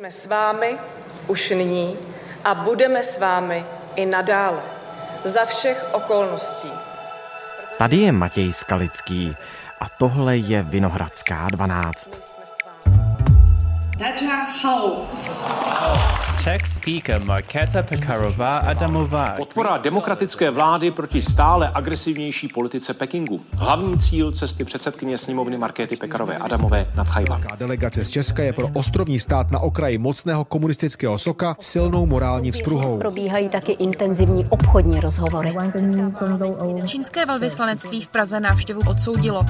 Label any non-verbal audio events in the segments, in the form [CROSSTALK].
Jsme s vámi už nyní a budeme s vámi i nadále. Za všech okolností. Tady je Matěj Skalický a tohle je Vinohradská 12. Czech speaker Markéta Pekarová Adamová. Podpora demokratické vlády proti stále agresivnější politice Pekingu. Hlavní cíl cesty předsedkyně sněmovny Markéty Pekarové Adamové na Tchajvan. Delegace z Česka je pro ostrovní stát na okraji mocného komunistického soka silnou morální vzpruhou. Probíhají taky intenzivní obchodní rozhovory. Čínské velvyslanectví v Praze návštěvu odsoudilo.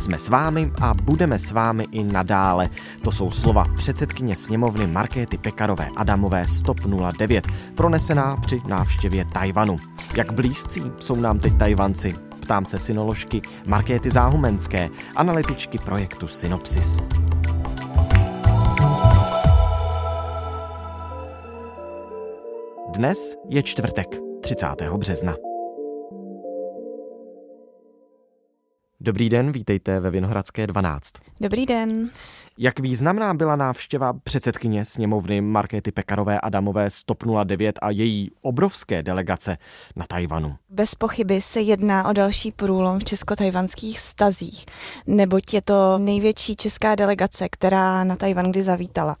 Jsme s vámi a budeme s vámi i nadále. To jsou slova předsedkyně sněmovny Markéty Pekarové Adamové Stop 09, pronesená při návštěvě Tajvanu. Jak blízcí jsou nám teď Tajvanci? Ptám se synoložky Markéty Záhumenské, analytičky projektu Synopsis. Dnes je čtvrtek, 30. března. Dobrý den, vítejte ve Vinohradské 12. Dobrý den. Jak významná byla návštěva předsedkyně sněmovny Markéty Pekarové Adamové z TOP 09 a její obrovské delegace na Tajvanu? Bez pochyby se jedná o další průlom v česko-tajvanských vztazích, neboť je to největší česká delegace, která na Tajvan kdy zavítala.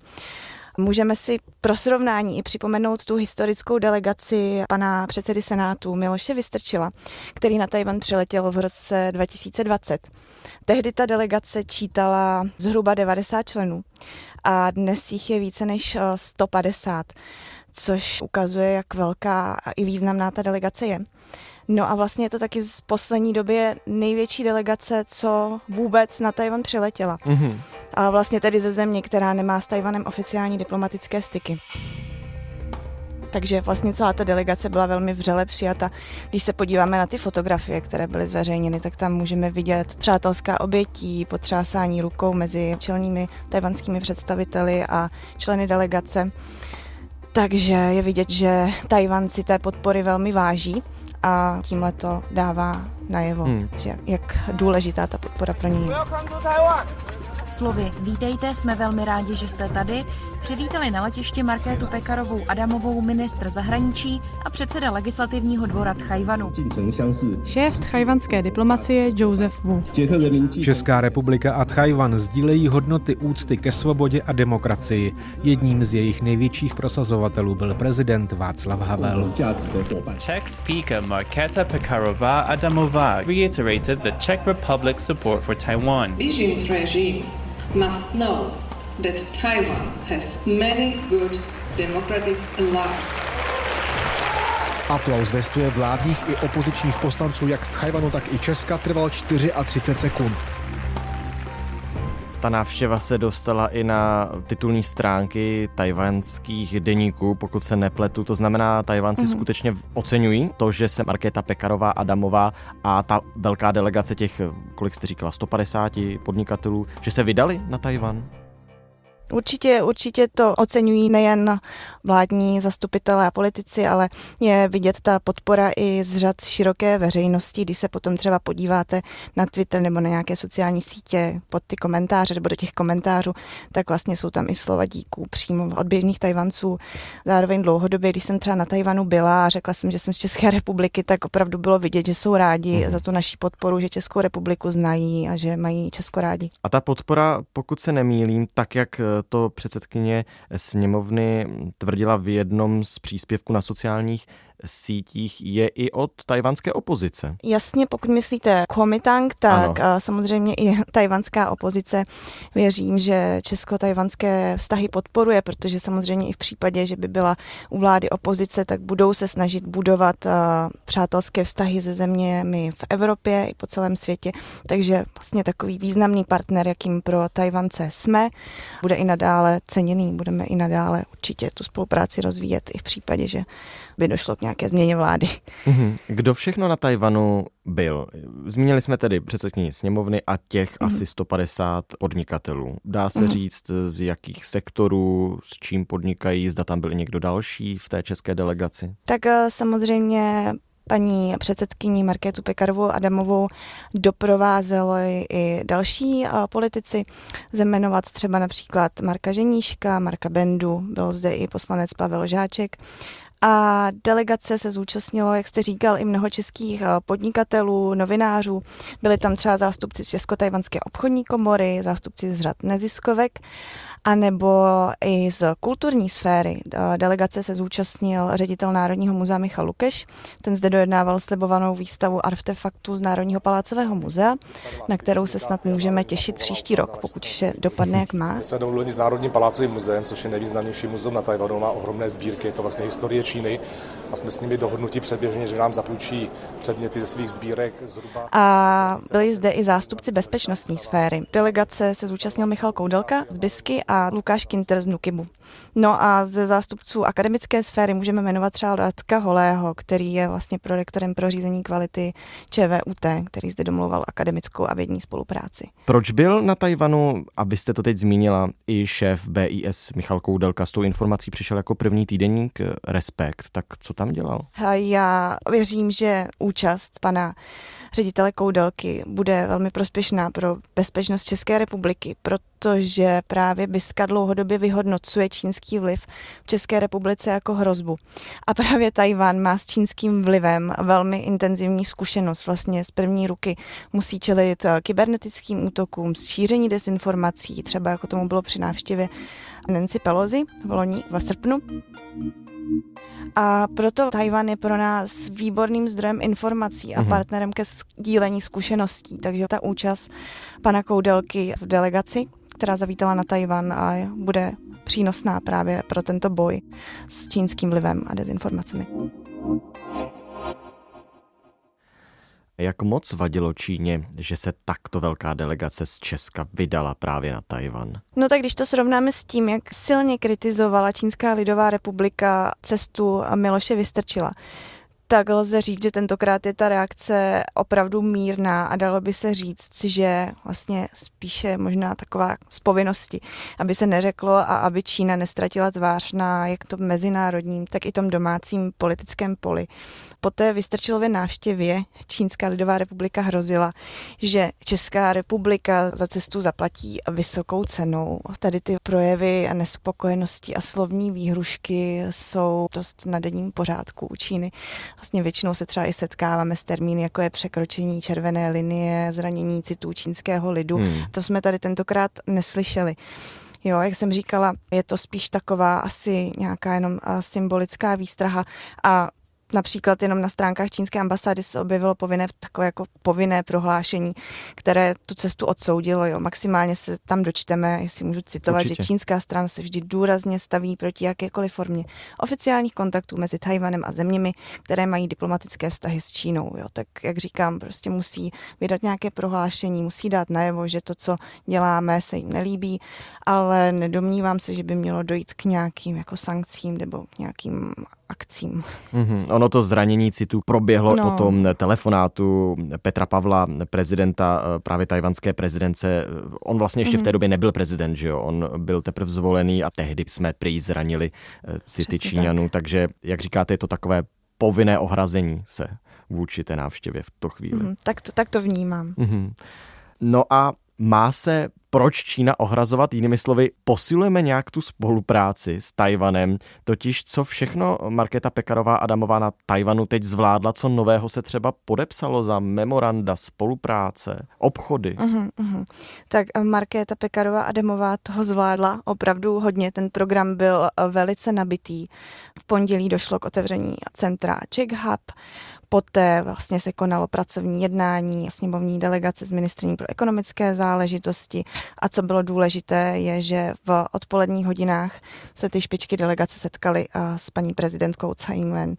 Můžeme si pro srovnání i připomenout tu historickou delegaci pana předsedy Senátu Miloše Vystrčila, který na Tajvan přiletěl v roce 2020. Tehdy ta delegace čítala zhruba 90 členů a dnes jich je více než 150, což ukazuje, jak velká a i významná ta delegace je. No a vlastně je to taky v poslední době největší delegace, co vůbec na Tajvan přiletěla. Mm-hmm. A vlastně tedy ze země, která nemá s Tajvanem oficiální diplomatické styky. Takže vlastně celá ta delegace byla velmi vřele přijata. Když se podíváme na ty fotografie, které byly zveřejněny, tak tam můžeme vidět přátelská obětí, potřásání rukou mezi čelními tajvanskými představiteli a členy delegace. Takže je vidět, že Tajvan si té podpory velmi váží a tímhle to dává najevo, hmm. že jak důležitá ta podpora pro něj je. Slovy Vítejte, jsme velmi rádi, že jste tady. Přivítali na letišti Markétu Pekarovou Adamovou ministr zahraničí a předseda legislativního dvora Tchajvanu. Šéf tchajvanské diplomacie Joseph Wu. Česká republika a Tchajvan sdílejí hodnoty úcty ke svobodě a demokracii. Jedním z jejich největších prosazovatelů byl prezident Václav Havel. Czech speaker Markéta Pekarová Adamová reiterated the Czech Republic's support for Taiwan. Beijing's regime must know that Taiwan has many good democratic allies. Aplaus vestuje vládních i opozičních poslanců jak z Tchajvanu, tak i Česka trval 34 sekund. Ta návštěva se dostala i na titulní stránky tajvanských deníků, pokud se nepletu. To znamená, Tajvanci mm-hmm. skutečně oceňují to, že se Markéta Pekarová Adamová a ta velká delegace těch, kolik jste říkala, 150 podnikatelů, že se vydali na Tajvan? Určitě, určitě to oceňují nejen vládní zastupitelé a politici, ale je vidět ta podpora i z řad široké veřejnosti, když se potom třeba podíváte na Twitter nebo na nějaké sociální sítě pod ty komentáře nebo do těch komentářů, tak vlastně jsou tam i slova díků přímo od běžných Tajvanců. Zároveň dlouhodobě, když jsem třeba na Tajvanu byla a řekla jsem, že jsem z České republiky, tak opravdu bylo vidět, že jsou rádi mm. za tu naší podporu, že Českou republiku znají a že mají Česko rádi. A ta podpora, pokud se nemýlím, tak jak to předsedkyně sněmovny tvrdila v jednom z příspěvků na sociálních sítích je i od tajvanské opozice. Jasně, pokud myslíte Kuomintang, tak ano. samozřejmě i [LAUGHS] tajvanská opozice věřím, že česko-tajvanské vztahy podporuje, protože samozřejmě i v případě, že by byla u vlády opozice, tak budou se snažit budovat přátelské vztahy se zeměmi v Evropě i po celém světě. Takže vlastně takový významný partner, jakým pro Tajvance jsme, bude i nadále ceněný. Budeme i nadále určitě tu spolupráci rozvíjet i v případě, že by došlo k nějaké změně vlády. Mhm. Kdo všechno na Tajvanu byl? Zmínili jsme tedy předsedkyni sněmovny a těch mm. asi 150 podnikatelů. Dá se mm. říct, z jakých sektorů, s čím podnikají, zda tam byl někdo další v té české delegaci? Tak eh, samozřejmě paní předsedkyní Markétu Pekarovou Adamovou doprovázeli i další politici. Zemenovat třeba například Marka Ženíška, Marka Bendu, byl zde i poslanec Pavel Žáček a delegace se zúčastnilo, jak jste říkal, i mnoho českých podnikatelů, novinářů. Byli tam třeba zástupci Česko-Tajvanské obchodní komory, zástupci z řad neziskovek a nebo i z kulturní sféry. Delegace se zúčastnil ředitel Národního muzea Michal Lukeš. Ten zde dojednával slibovanou výstavu artefaktů z Národního palácového muzea, na kterou se snad můžeme těšit příští rok, pokud vše dopadne jak má. My jsme domluveni s Národním palácovým muzeem, což je nejvýznamnější muzeum na Tajvanu, má ohromné sbírky, je to vlastně historie Číny a jsme s nimi dohodnutí předběžně, že nám zapůjčí předměty ze svých sbírek zhruba. A byli zde i zástupci bezpečnostní sféry. Delegace se zúčastnil Michal Koudelka z Bisky a Lukáš Kinter z Nukibu. No a ze zástupců akademické sféry můžeme jmenovat třeba Radka Holého, který je vlastně prorektorem pro řízení kvality ČVUT, který zde domluval akademickou a vědní spolupráci. Proč byl na Tajvanu, abyste to teď zmínila, i šéf BIS Michal Koudelka s tou informací přišel jako první týdenník Respekt, tak co tam dělal? Já věřím, že účast pana ředitele Koudelky bude velmi prospěšná pro bezpečnost České republiky, protože právě Biska dlouhodobě vyhodnocuje čínský vliv v České republice jako hrozbu. A právě Tajván má s čínským vlivem velmi intenzivní zkušenost vlastně z první ruky. Musí čelit kybernetickým útokům, šíření desinformací, třeba jako tomu bylo při návštěvě Nancy Pelosi v loni v srpnu. A proto Tajvan je pro nás výborným zdrojem informací a mm-hmm. partnerem ke sdílení zkušeností. Takže ta účast pana Koudelky v delegaci, která zavítala na Tajvan a bude přínosná právě pro tento boj s čínským vlivem a dezinformacemi. Jak moc vadilo Číně, že se takto velká delegace z Česka vydala právě na Tajvan? No tak když to srovnáme s tím, jak silně kritizovala Čínská lidová republika cestu Miloše Vystrčila, tak lze říct, že tentokrát je ta reakce opravdu mírná a dalo by se říct, že vlastně spíše možná taková z povinnosti, aby se neřeklo a aby Čína nestratila tvář na jak to mezinárodním, tak i tom domácím politickém poli. Po té Vystrčilově návštěvě Čínská lidová republika hrozila, že Česká republika za cestu zaplatí vysokou cenou. Tady ty projevy a nespokojenosti a slovní výhrušky jsou dost na denním pořádku u Číny. Vlastně většinou se třeba i setkáváme s termíny, jako je překročení červené linie, zranění citů čínského lidu. Hmm. To jsme tady tentokrát neslyšeli. Jo, jak jsem říkala, je to spíš taková asi nějaká jenom symbolická výstraha a Například jenom na stránkách čínské ambasády se objevilo povinné, takové jako povinné prohlášení, které tu cestu odsoudilo. Jo. Maximálně se tam dočteme, jestli můžu citovat, Určitě. že čínská strana se vždy důrazně staví proti jakékoliv formě oficiálních kontaktů mezi Tajvanem a zeměmi, které mají diplomatické vztahy s Čínou. Jo. Tak jak říkám, prostě musí vydat nějaké prohlášení, musí dát najevo, že to, co děláme, se jim nelíbí, ale nedomnívám se, že by mělo dojít k nějakým jako sankcím nebo k nějakým akcím. Mm-hmm. Ono to zranění citu proběhlo no. po tom telefonátu Petra Pavla, prezidenta eh, právě tajvanské prezidence. On vlastně ještě mm-hmm. v té mhm. době nebyl prezident, že jo? On byl teprve zvolený a tehdy jsme prý zranili eh, city Přesně Číňanů, tak. takže jak říkáte, je to takové povinné ohrazení se vůči té návštěvě v to chvíli. Mm, tak, to, tak to vnímám. Mm-hmm. No a má se proč Čína ohrazovat? Jinými slovy, posilujeme nějak tu spolupráci s Tajvanem, totiž co všechno Markéta Pekarová Adamová na Tajvanu teď zvládla, co nového se třeba podepsalo za memoranda, spolupráce, obchody? Uh-huh, uh-huh. Tak eh, Markéta Pekarová Adamová toho zvládla opravdu hodně. Ten program byl eh, velice nabitý. V pondělí došlo k otevření centra Czech Hub, Poté vlastně se konalo pracovní jednání sněmovní delegace s ministrní pro ekonomické záležitosti a co bylo důležité je, že v odpoledních hodinách se ty špičky delegace setkaly s paní prezidentkou Tsai Ing-wen.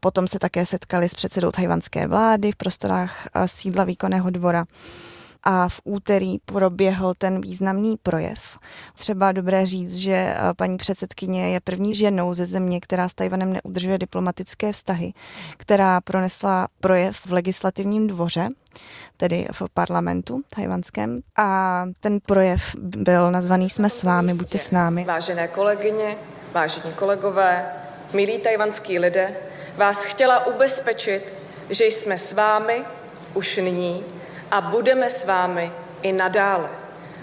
Potom se také setkali s předsedou tajvanské vlády v prostorách sídla výkonného dvora a v úterý proběhl ten významný projev. Třeba dobré říct, že eh, paní předsedkyně je první ženou ze země, která s Tajvanem neudržuje diplomatické vztahy, která pronesla projev v legislativním dvoře, tedy v parlamentu tajvanském. A ten projev byl nazvaný Jsme s vámi, buďte s námi. Vážené kolegyně, vážení kolegové, milí tajvanský lidé, vás chtěla ubezpečit, že jsme s vámi už nyní a budeme s vámi i nadále,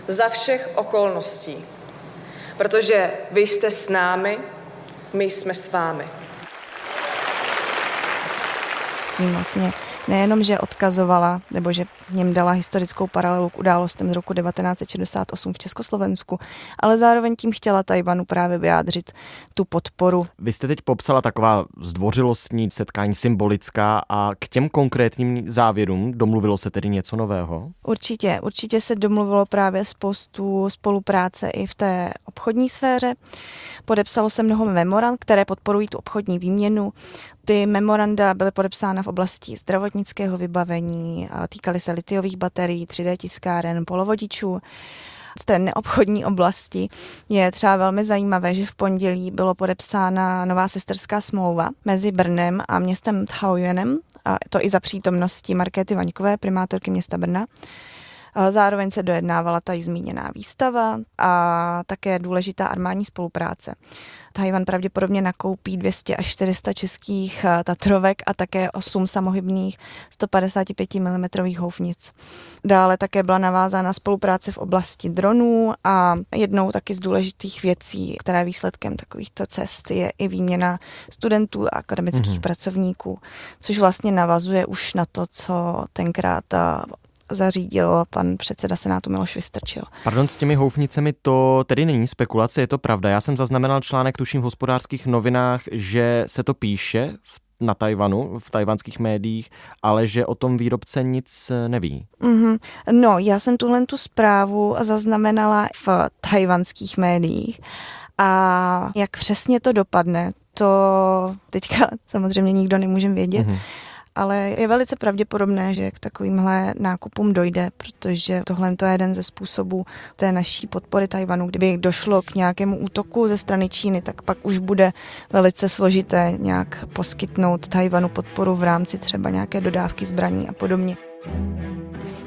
za všech okolností. Protože vy jste s námi, my jsme s vámi. Vlastně nejenom, že odkazovala, nebo že v něm dala historickou paralelu k událostem z roku 1968 v Československu, ale zároveň tím chtěla Tajvanu právě vyjádřit tu podporu. Vy jste teď popsala taková zdvořilostní setkání symbolická a k těm konkrétním závěrům domluvilo se tedy něco nového? Určitě, určitě se domluvilo právě spoustu spolupráce i v té obchodní sféře. Podepsalo se mnoho memorand, které podporují tu obchodní výměnu. Ty memoranda byly podepsána v oblasti zdravotnického vybavení, týkaly se litiových baterií, 3D tiskáren, polovodičů. Z té neobchodní oblasti je třeba velmi zajímavé, že v pondělí bylo podepsána nová sesterská smlouva mezi Brnem a městem Taoyuanem, a to i za přítomnosti Markéty Vaňkové, primátorky města Brna. Zároveň se dojednávala ta zmíněná výstava a také důležitá armádní spolupráce. Tajvan pravděpodobně nakoupí 200 až 400 českých eh, Tatrovek a také 8 samohybných 155 mm houfnic. Dále také byla navázána spolupráce v oblasti dronů a jednou taky z důležitých věcí, která je výsledkem takovýchto cest, je i výměna studentů a akademických mm-hmm. pracovníků, což vlastně navazuje už na to, co tenkrát zařídil pan předseda Senátu Miloš Vystrčil. Pardon, s těmi houfnicemi to tedy není spekulace, je to pravda. Já jsem zaznamenal článek, tuším v hospodářských novinách, že se to píše v na Tajvanu, v tajvanských médiích, ale že o tom výrobce nic neví. Mm-hmm. No, já jsem tuhle tu zprávu zaznamenala v tajvanských médiích. A jak přesně to dopadne, to teďka [LAUGHS] samozřejmě nikdo nemůže vědět. Mm-hmm ale je velice pravděpodobné, že k takovýmhle nákupům dojde, protože tohle je jeden ze způsobů té naší podpory Tajvanu. Kdyby došlo k nějakému útoku ze strany Číny, tak pak už bude velice složité nějak poskytnout Tajvanu podporu v rámci třeba nějaké dodávky zbraní a podobně.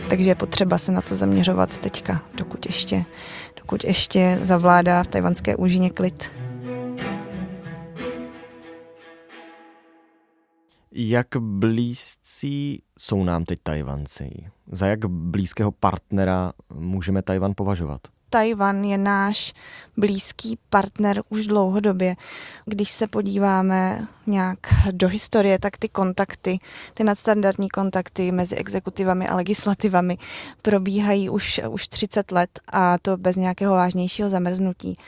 Takže je potřeba se na to zaměřovat teďka, dokud ještě, dokud ještě zavládá v tajvanské úžině klid. Jak blízcí jsou nám teď Tajvanci? Za jak blízkého partnera můžeme Tajvan považovat? Tajvan je náš blízký partner už dlouhodobě. Když se podíváme nějak do historie, tak ty kontakty, ty nadstandardní kontakty mezi exekutivami a legislativami probíhají už, už 30 let a to bez nějakého vážnějšího zamrznutí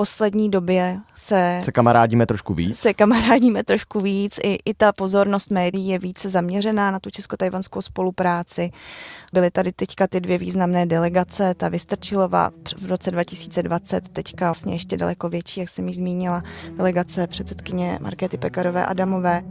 poslední době se... Se kamarádíme trošku víc? Se kamarádíme trošku víc. I, i ta pozornost médií je více zaměřená na tu česko-tajvanskou spolupráci. Byly tady teďka ty dvě významné delegace, ta Vystrčilová v roce 2020, teďka vlastně ještě daleko větší, jak jsem ji zmínila, delegace předsedkyně Markéty Pekarové Adamové.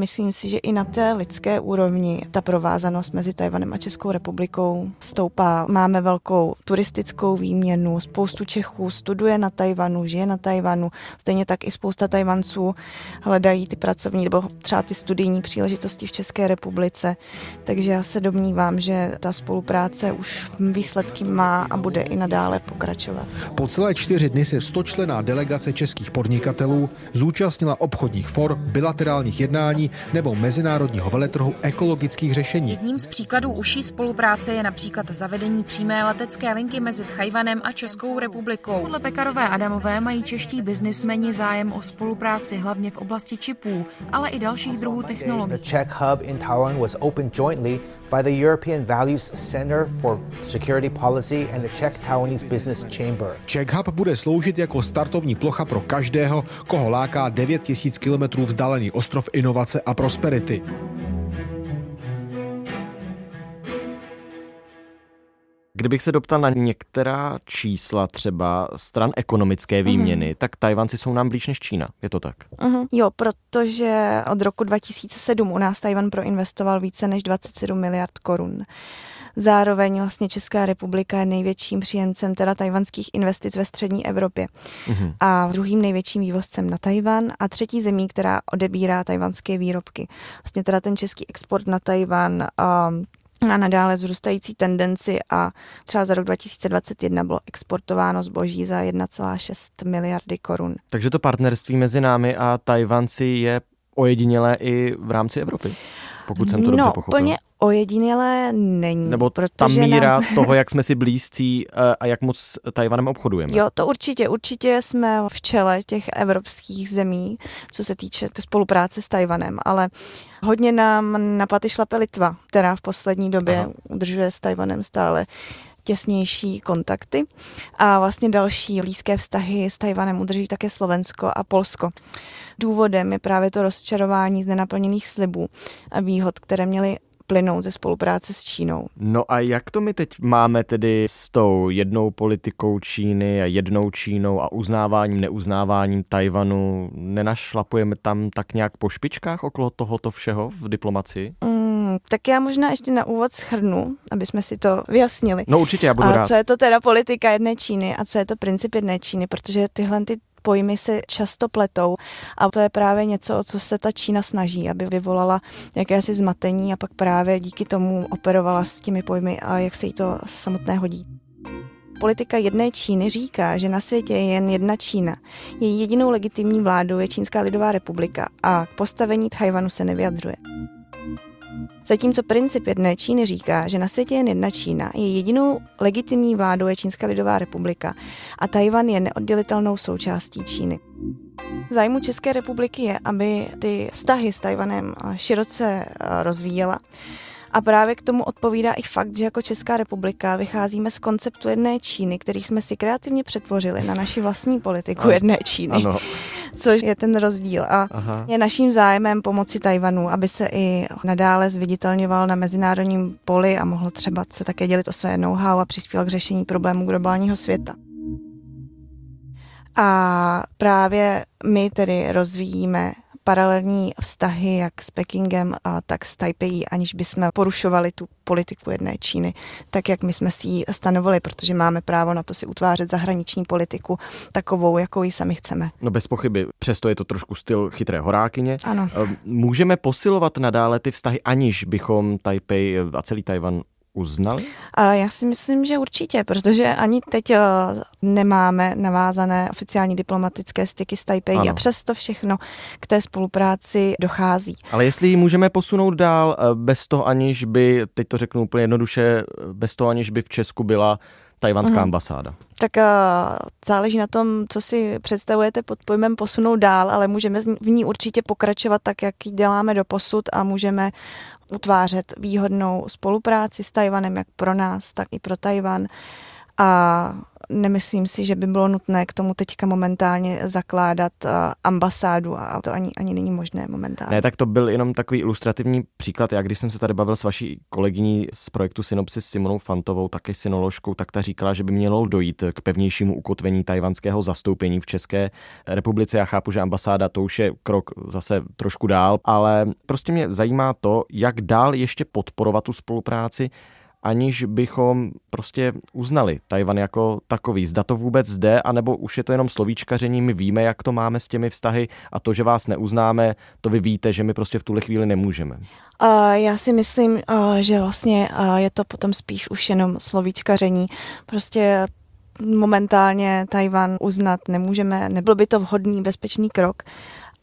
Myslím si, že i na té lidské úrovni ta provázanost mezi Tajvanem a Českou republikou stoupá. Máme velkou turistickou výměnu, spoustu Čechů studuje na Tajvanu, žije na Tajvanu, stejně tak i spousta Tajvanců hledají ty pracovní nebo třeba ty studijní příležitosti v České republice. Takže já se domnívám, že ta spolupráce už výsledky má a bude i nadále pokračovat. Po celé čtyři dny se stočlená delegace českých podnikatelů zúčastnila obchodních for, bilaterálních jednání nebo mezinárodního veletrhu ekologických řešení. Jedním z příkladů užší spolupráce je například zavedení přímé letecké linky mezi Tchajvanem a Českou republikou. Podle Pekarové Adamové mají čeští biznismeni zájem o spolupráci hlavně v oblasti čipů, ale i dalších druhů technologií. The Czech hub in Taiwan was opened jointly by the European Values Center for Security Policy and the Czech Taiwanese Business Chamber. Czech Hub bude sloužit jako startovní plocha pro každého, koho láká 9000 km vzdálený ostrov inovace a prosperity. Kdybych se doptal na některá čísla třeba stran ekonomické mhm. výměny, mm. tak Tajvanci jsou nám blíž než Čína. Je to tak? Mm. Jo, protože od roku 2007 u nás Tajvan proinvestoval více než 27 miliard korun. Zároveň vlastně Česká republika je největším příjemcem teda tajvanských investic ve střední Evropě mm-hmm. a druhým největším vývozcem na Tajvan a třetí zemí, která odebírá tajvanské výrobky. Vlastně teda ten český export na Tajvan um, a nadále zrůstající tendenci a třeba za rok 2021 bylo exportováno zboží za 1,6 miliardy korun. Takže to partnerství mezi námi a Tajvanci je ojedinělé i v rámci Evropy? pokud jsem to dobře no, pochopil. Ojedinělé není. Nebo ta míra nám... [LAUGHS] toho, jak jsme si blízcí eh, a jak moc Tajvanem obchodujeme. Jo, to určitě. Určitě jsme v čele těch evropských zemí, co se týče spolupráce s Tajvanem, ale hodně nám na paty šlape Litva, která v poslední době Aha. udržuje s Tajvanem stále těsnější kontakty a vlastně další blízké vztahy s Tajvanem udrží také Slovensko a Polsko. Důvodem je právě to rozčarování z nenaplněných slibů a výhod, které měly plynout ze spolupráce s Čínou. No a jak to my teď máme tedy s tou jednou politikou Číny a jednou Čínou a uznáváním, neuznáváním Tajvanu? Nenašlapujeme tam tak nějak po špičkách okolo tohoto všeho v diplomacii? Mm, tak já možná ještě na úvod schrnu, aby jsme si to vyjasnili. No určitě, já budu a rád. co je to teda politika jedné Číny a co je to princip jedné Číny, protože tyhle ty pojmy se často pletou a to je právě něco, o co se ta Čína snaží, aby vyvolala jakési zmatení a pak právě díky tomu operovala s těmi pojmy a jak se jí to samotné hodí. Politika jedné Číny říká, že na světě je jen jedna Čína. Její jedinou legitimní vládou je Čínská lidová republika a k postavení Tajvanu se nevyjadřuje. Zatímco princip jedné Číny říká, že na světě je jedna Čína, je jedinou legitimní vládou je Čínská lidová republika a Tajvan je neoddělitelnou součástí Číny. Zájmu České republiky je, aby ty vztahy s Tajvanem široce eh, rozvíjela a právě k tomu odpovídá i fakt, že jako Česká republika vycházíme z konceptu jedné Číny, který jsme si kreativně přetvořili na naši vlastní politiku jedné Číny. Ano. Což je ten rozdíl. A Aha. je naším zájmem pomoci Tajvanu, aby se i nadále zviditelňoval na mezinárodním poli a mohl třeba se také dělit o své know-how a přispěl k řešení problémů globálního světa. A právě my tedy rozvíjíme paralelní vztahy jak s Pekingem, a tak s Taipei, aniž bychom porušovali tu politiku jedné Číny, tak jak my jsme si ji stanovili, protože máme právo na to si utvářet zahraniční politiku takovou, jakou ji sami chceme. No bez pochyby, přesto je to trošku styl chytré horákyně. Ano. Ehm, můžeme posilovat nadále ty vztahy, aniž bychom Taipei a celý Tajvan uznali? A já si myslím, že určitě, protože ani teď eh, nemáme navázané oficiální diplomatické styky s Taipei ano. a přesto všechno k té spolupráci dochází. Ale jestli ji můžeme posunout dál eh, bez toho, aniž by, teď to řeknu úplně jednoduše, eh, bez toho, aniž by v Česku byla tajvanská uh-huh. ambasáda. Tak uh, záleží na tom, co si představujete pod pojmem posunout dál, ale můžeme v ní určitě pokračovat tak, jak ji děláme do posud a můžeme utvářet výhodnou spolupráci s Tajvanem jak pro nás, tak i pro Tajvan. A nemyslím si, že by bylo nutné k tomu teďka momentálně zakládat uh, ambasádu a to ani, ani není možné momentálně. Ne, tak to byl jenom takový ilustrativní příklad. Já když jsem se tady bavil s vaší kolegyní z projektu Synopsis Simonou Fantovou, také synoložkou, tak ta říkala, že by mělo dojít k pevnějšímu ukotvení tajvanského zastoupení v České republice. Já chápu, že ambasáda to už je krok zase trošku dál, ale prostě mě zajímá to, jak dál ještě podporovat tu spolupráci aniž bychom prostě uznali Tajvan jako takový. Zda to vůbec jde, anebo už je to jenom slovíčkaření, my víme, jak to máme s těmi vztahy a to, že vás neuznáme, to vy víte, že my prostě v tuhle chvíli nemůžeme. Uh, já si myslím, uh, že vlastně uh, je to potom spíš už jenom slovíčkaření. Prostě momentálně Tajvan uznat nemůžeme, nebyl by to vhodný, bezpečný krok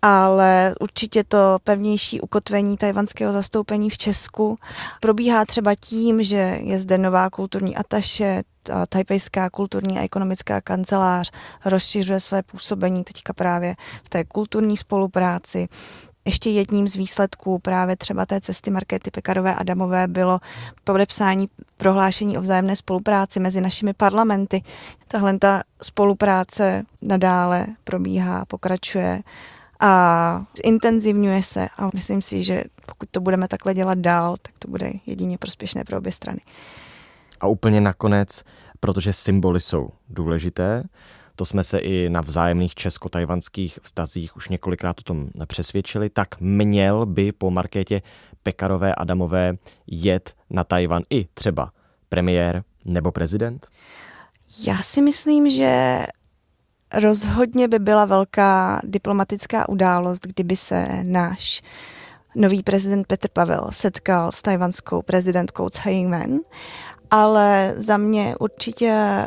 ale určitě to pevnější ukotvení tajvanského zastoupení v Česku probíhá třeba tím, že je zde nová kulturní ataše, tajpejská kulturní a ekonomická kancelář rozšiřuje své působení teďka právě v té kulturní spolupráci. Ještě jedním z výsledků právě třeba té cesty Markety Pekarové Adamové bylo podepsání prohlášení o vzájemné spolupráci mezi našimi parlamenty. Tahle ta spolupráce nadále probíhá, pokračuje a intenzivňuje se a myslím si, že pokud to budeme takhle dělat dál, tak to bude jedině prospěšné pro obě strany. A úplně nakonec, protože symboly jsou důležité, to jsme se i na vzájemných česko-tajvanských vztazích už několikrát o tom přesvědčili, tak měl by po markétě Pekarové Adamové jet na Tajvan i třeba premiér nebo prezident? Já si myslím, že Rozhodně by byla velká diplomatická událost, kdyby se náš nový prezident Petr Pavel setkal s tajvanskou prezidentkou Tsai Ing-wen, ale za mě určitě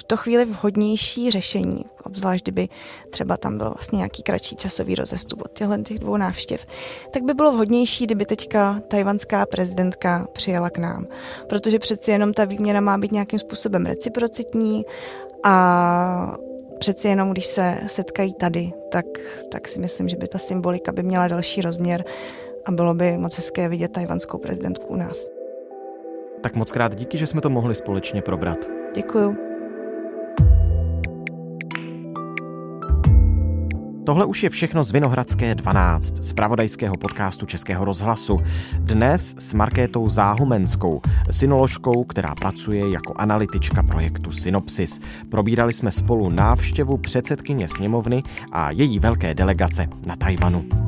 v to chvíli vhodnější řešení, obzvlášť kdyby třeba tam byl vlastně nějaký kratší časový rozestup od těchto těch dvou návštěv, tak by bylo vhodnější, kdyby teďka tajvanská prezidentka přijela k nám. Protože přeci jenom ta výměna má být nějakým způsobem reciprocitní a přeci jenom, když se setkají tady, tak, tak si myslím, že by ta symbolika by měla další rozměr a bylo by moc hezké vidět tajvanskou prezidentku u nás. Tak moc krát díky, že jsme to mohli společně probrat. Děkuju. Tohle už je všechno z Vinohradské 12, z pravodajského podcastu Českého rozhlasu. Dnes s Markétou Záhumenskou, synoložkou, která pracuje jako analytička projektu Synopsis. Probírali jsme spolu návštěvu předsedkyně sněmovny a její velké delegace na Tajvanu.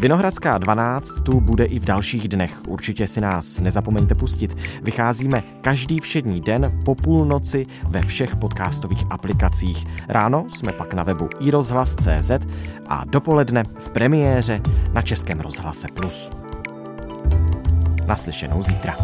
Vinohradská 12 tu bude i v dalších dnech. Určitě si nás nezapomeňte pustit. Vycházíme každý všední den po půlnoci ve všech podcastových aplikacích. Ráno jsme pak na webu iRozhlas.cz a dopoledne v premiéře na Českém rozhlase Plus. Naslyšenou zítra.